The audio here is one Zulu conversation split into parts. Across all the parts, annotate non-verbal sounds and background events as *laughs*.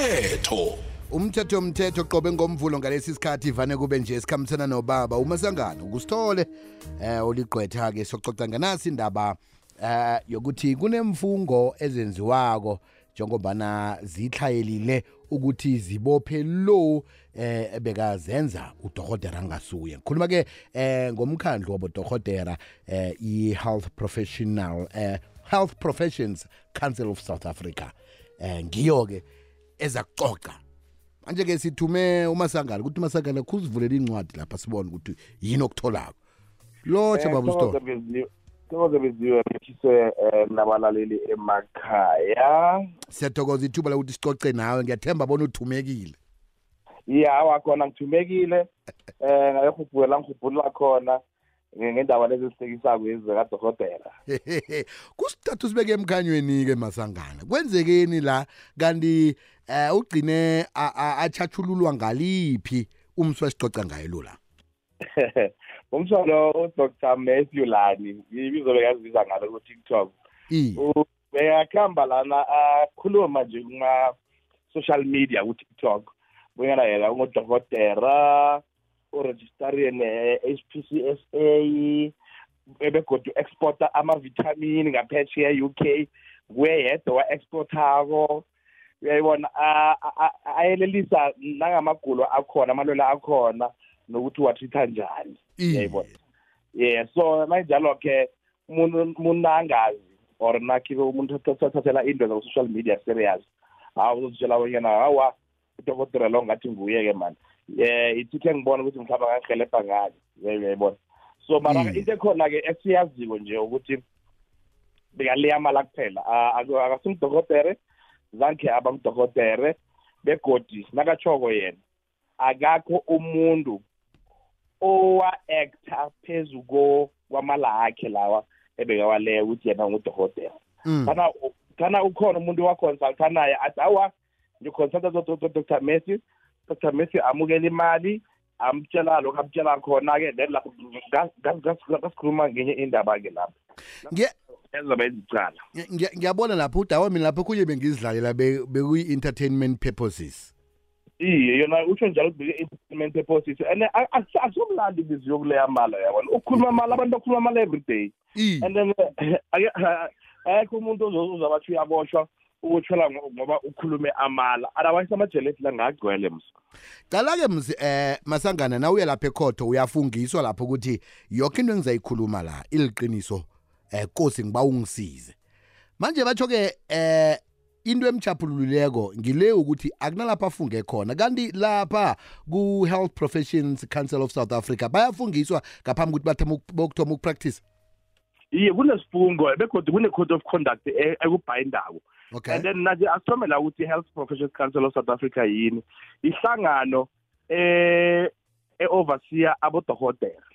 umthetho. Umthetho umthetho qobe ngomvulo ngalesi sikhathi ivane kube nje esikhambisana nobaba umasangano kusithole eh uligqwetha ke sococa nganasi indaba eh yokuthi kunemfungo ezenziwako njengobana zihlayelile ukuthi zibophe lo eh bekazenza udokotela angasuye. Ngikhuluma ke eh ngomkhandlu wabodokotela eh i-health professional eh health professions council of south africa. Eh ngiyo ke eza kuxoxa manje ke sithume umasangala ukuthi umasangala kuzivulela incwadi lapha sibone ukuthi yini okutholako. Lotsha baba usitolo thokoze beziwe ngithise um nabalaleli emakhaya. Siyathokoza ithuba lokuthi sicoce nawe ngiyathemba bona uthumekile. Ya awakhona ngithumekile. *laughs* Um ngayehubhulela ngihubhulula khona. Ngendaba lezi ezihlekisako lezi zikadokotela *laughs* kusithathu sibeke emkhanyweni-ke masangana. Kwenzekeni la? Kanti um ugcine achathululwa ngaliphi umsi wesicoca ngayo lula *laughs* umsolo udr matthew lani ibizo bekazibiza ngalo ku-tiktok. Bekakuhamba lana akhuluma nje kuma-social media ku-tiktok bonyana yena ungodokotera uregistariwe ne-HPCSA begodu exporta ama-vitamini ngaphesheya e-UK kuye yedwa wa-exportako. Uyayibona ayelelisa nangamagulo akhona amalwela akhona nokuthi wathitha njani. Uyayibona? Yeah so mayinjalo-ke umuntu angazi or nakhi-ke umuntu thathathela into zaku-social media serious hawu uzozitshela bonyana hawa udokotela lo ngathi nguye-ke mani um ithithe ngibona ukuthi mhlawumbe angahelebha ngani uyayibona so mara into ekhona-ke esiyaziko nje ukuthi bekaliyamala kuphela. Akasimdokotere zange abamdokotere begodi nakatshoko yena. Akakho umuntu owa-acta phezu kwamala akhe lawa ebekawaleya ukuthi yena ngudokotela kana kana ukhona umuntu waconsulta naye athi awa ngiconsulta dr messi dr messi amukela imali amtshela lokhu amtshela khona-ke then lapho ngasikhuluma ngenye indaba-ke lapho. Ezobe ezicala ngiyabona lapho udawa mina lapho kunye bengizidlalela bekuyi-entertainment purposes. Iye yona utsho njalo ukuthi beke-entertainment purposes and akusomlandi biziyo kuleya mala yabona. Ukhuluma mali abantu bakhuluma mali every day and then akekho umuntu uzabatsho uyaboshwa. Ukutshela ngoba ukhulume amala. Otherwise amajelethi la ngagcwele msa cala-ke msi eh masangana na uya lapha ekhotho uyafungiswa lapho ukuthi yonke into engizayikhuluma la iliqiniso eh kosi ngiba ungisize. Manje batsho-ke eh into emchaphululileko ngile ukuthi akunalapha afunge khona. Kanti lapha ku-health professions council of south africa bayafungiswa ngaphambi ukuthi bokuthoma ukupractice. Iye kunesifungo begodwa kune-code of conduct ekubhayindako okay. And then naje asithome la ukuthi i-health professions council of south africa yini? Ihlangano eh e-overseer abodokotela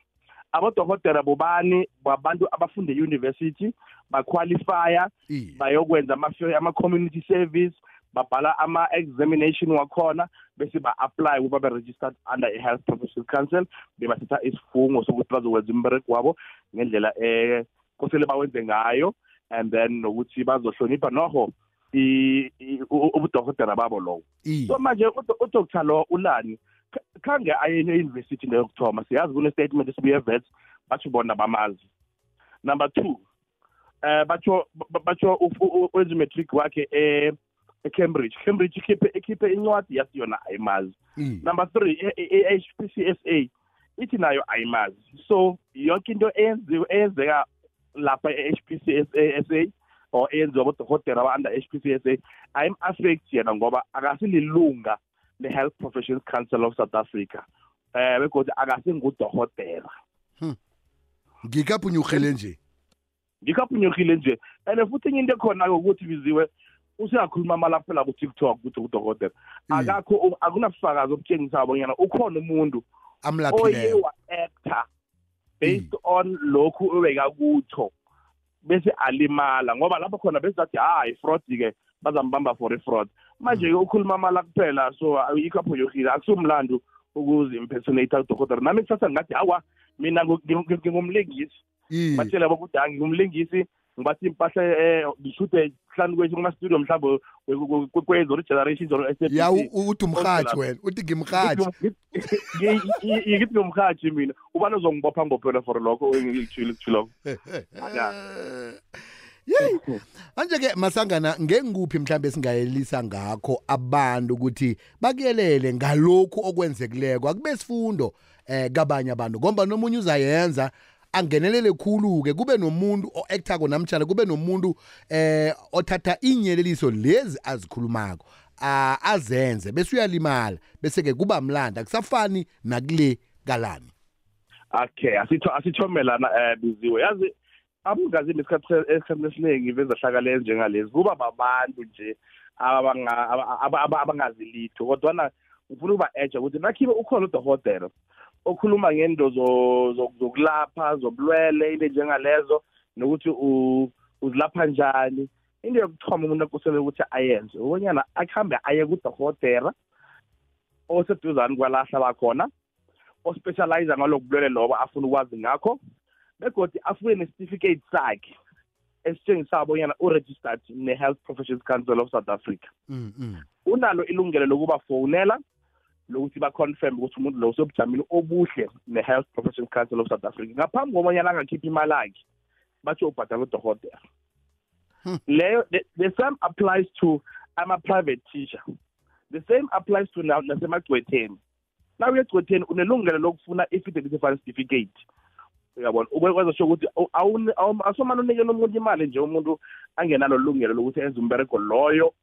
abodokotela bobani? Babantu abafunde e-university baqualifya bayokwenza ama-community service babhala ama-examination wakhona bese ba-apply ukuba be-registered under i-health professional council bebathatha isifungo sokuthi bazokwenza umbereko wabo ngendlela eh kosele bawenze ngayo and then nokuthi bazohlonipha noho ubudokotela babo lowo. So manje udoktor lo ulani khange aye e-university ngeyokuthoma siyazi kune-statement esibuye vets batsho bona bamazi. Number two eh batsho batsho wenza umatric wakhe e-cambridge. Cambridge ikhiphe ikhiphe incwadi yathi yona ayimazi. Number three i-HPCSA ithi nayo ayimazi. So yonke into eyenzeka lapha e-HPCSA or eyenziwa abodokotela aba-under HPCSA ayim-affect yena ngoba akasililunga le-health professions council of south africa eh begodwa akasingudokotela ngikaphunyukhele nje? Ngikaphunyukhile nje. And futhi enye into ekhona-ke ukuthi biziwe usengakhuluma amala kuphela ku-tiktok ukuthi udokotela. Akakho akunabufakazi obutshengisa bonyana ukhona umuntu oye wa-actor based on lokhu obekakutho bese alimala ngoba lapho khona besathi hayi fraud-ke bazambamba for i-fraud manje-ke ukhuluma amala kuphela so ayikho aphoyokile akusumlando ukuzi-impersonata udokotela. Nami kusasa ngathi hawa mina ngingumlengisi iye batshela bokuthi hayi ngingumlengisi ngibathi impahla eh ngishuthe hlanu kwethu kuma studio mhlawumbe kwezo generation zoro ya u- uthi umrhatshi wena uthi ngimrhatshi ngithi ngumhathi mina. Ubani uzongibopha ngophela for lokho ngikutshilo kutshilo *laughs* yeyi manje-ke masangana ngengikuphi mhlawumbe singayelisa ngakho abantu ukuthi bakuyelele ngalokhu okwenzekileko? Akube sifundo eh kabanye abantu ngomba nomunye uzayenza angenelele khulu-ke kube nomuntu o-actako namtshana kube nomuntu eh othatha inyeleliso lezi azikhulumako azenze bese uyalimala bese-ke kuba mlanda kusafani nakule kalani okay asitho asithomelana eh biziwe. Yazi abungazini esikhathini esiningi bezahlakale njengalezi. Kuba babantu nje abanga- aba- aba- aba- abangazi litho kodwana ngifuna ukuba eja ukuthi nakhibe ukhona udokotela okhuluma ngento zo- zo- zokulapha zobulwele into njengalezo nokuthi uzilapha njani into yokuthoma umuntu akuselele ukuthi ayenze ukonyana akuhambe aye kudokotela oseduzane kwalahla bakhona ospecialize ngaloku bulwele lobo afuna ukwazi ngakho begodi afuye nesitifikate sakhe esitshengisaba bonyana uregistered ne-health professions council of south africa mm, mm. unalo ilungelo lokuba fowunela lokuthi ba-confirm ukuthi umuntu lo usebujamini obuhle ne-health professions council of south africa. Ngaphambi kobanyana angakhiphi imali akhe batsho ubhadala udokotela Hmm. leyo the, same applies to ama-private teacher. The same applies to na- nasemagcwetheni. Na uye egcwetheni unelungelo lokufuna i-fidelity fund certificate. Uyabona? Ukwezosho ukuthi asomane unikele umuntu imali nje umuntu angenalo lungelo lokuthi enze umberego loyo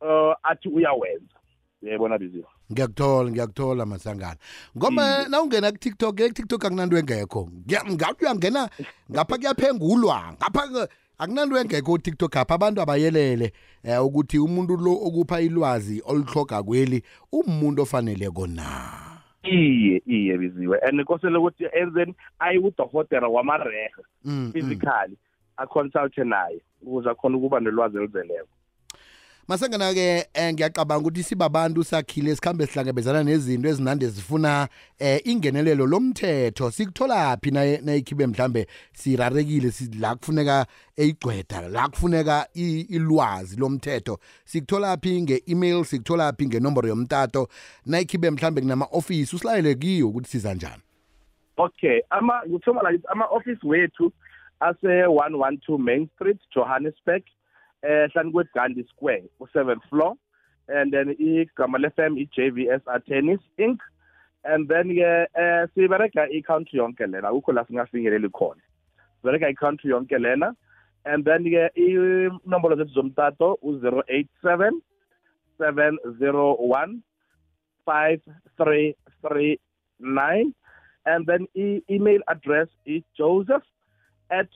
uh athi uyawenza. Yayibona biziwe ngiyakuthola ngiyakuthola masangana. Ngoba nawungena ku-tiktok ku-tiktok akunanto engekho. Ngiya- ngathi uyangena ngapha kuyaphengulwa. Ngapha ke- akunanto engekho ku-tiktok apha abantu abayelele um ukuthi umuntu lo okupha ilwazi oluhloga kweli umuntu ofaneleko na iye iye biziwe and kosele ukuthi enzeni aye kudokotela wamarehe Mm, mm. physically aconsulte naye ukuze akhona ukuba nelwazi elizeleko. Masangana-ke um ngiyacabanga ukuthi sibabantu sakhile sikhambe sihlangabezana nezinto ezinande zifuna um ingenelelo lomthetho. Sikutholaphi nayikhibe mhlambe sirarekile si- la kufuneka eyigcweda la kufuneka ilwazi lomthetho. Sikutholaphi nge-email sikutholaphi ngenomboro yomtato? Nayikhibe mhlambe kunama-ofisi usilayele kiyo ukuthi siza njani? Okay ama ngithoma la ama-office wethu ase-112 main street johannesburg. Eh hlani kwegandhi square ku-seventh floor. And then igama le-fm i-jvs attennis inc. And then-ke eh siberega i-country yonke lena akukho la singafinyeleli khona. Siberega i-country yonke lena. And then-ke inombolo zethu zomtato u-zero eight seven seven zero one five three three nine. And then e-email address is joseph at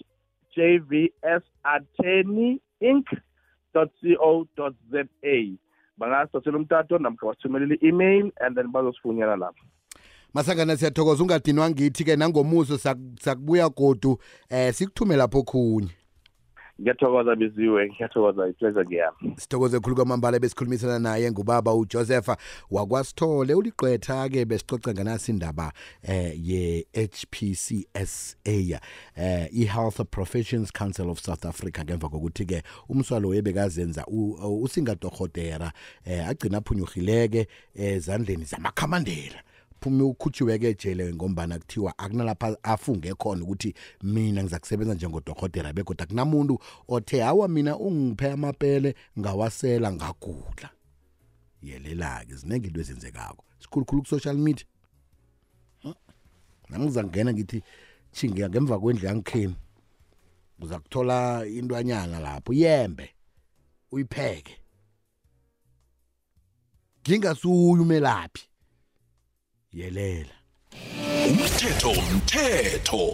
jvsattorneyinc.co.za bangasithathela umtato namkha basithumelele i-email and then bazosifunyela lapho. Masangana siyathokoza. Ungadinwa ngithi-ke nangomuso sak- sakubuya godu um sikuthume lapho khunye ngiyathokoza biziwe ngiyathokoza ipleasure ngiyami. Sithokoze khulu kwamambala besikhulumisana naye ngubaba ujosepha wakwasithole uligqwetha-ke besicoca nganasi indaba eh ye-hpcsa eh i-health professions council of south africa. Ngemva kokuthi-ke umswalo webekazenza u- usingadohotera eh agcina aphunyuhileke ezandleni zamakhamandela phume ukhutshiwe-ke ejele ngombana kuthiwa akunalapha afunge khona ukuthi mina ngiza kusebenza njengodokotela begodwa akunamuntu othe awa mina ungiphe amapele ngawasela ngagula. Yelela-ke ziningi into ezenzekako. Sikhulukhulu ku-social media. Huh? nami ngizangena ngithi chinge ngemva kwendlu yangikheni uza kuthola intwanyana lapho yembe uyipheke. Ngingasuye umelaphi? Yelela. Umthetho umthetho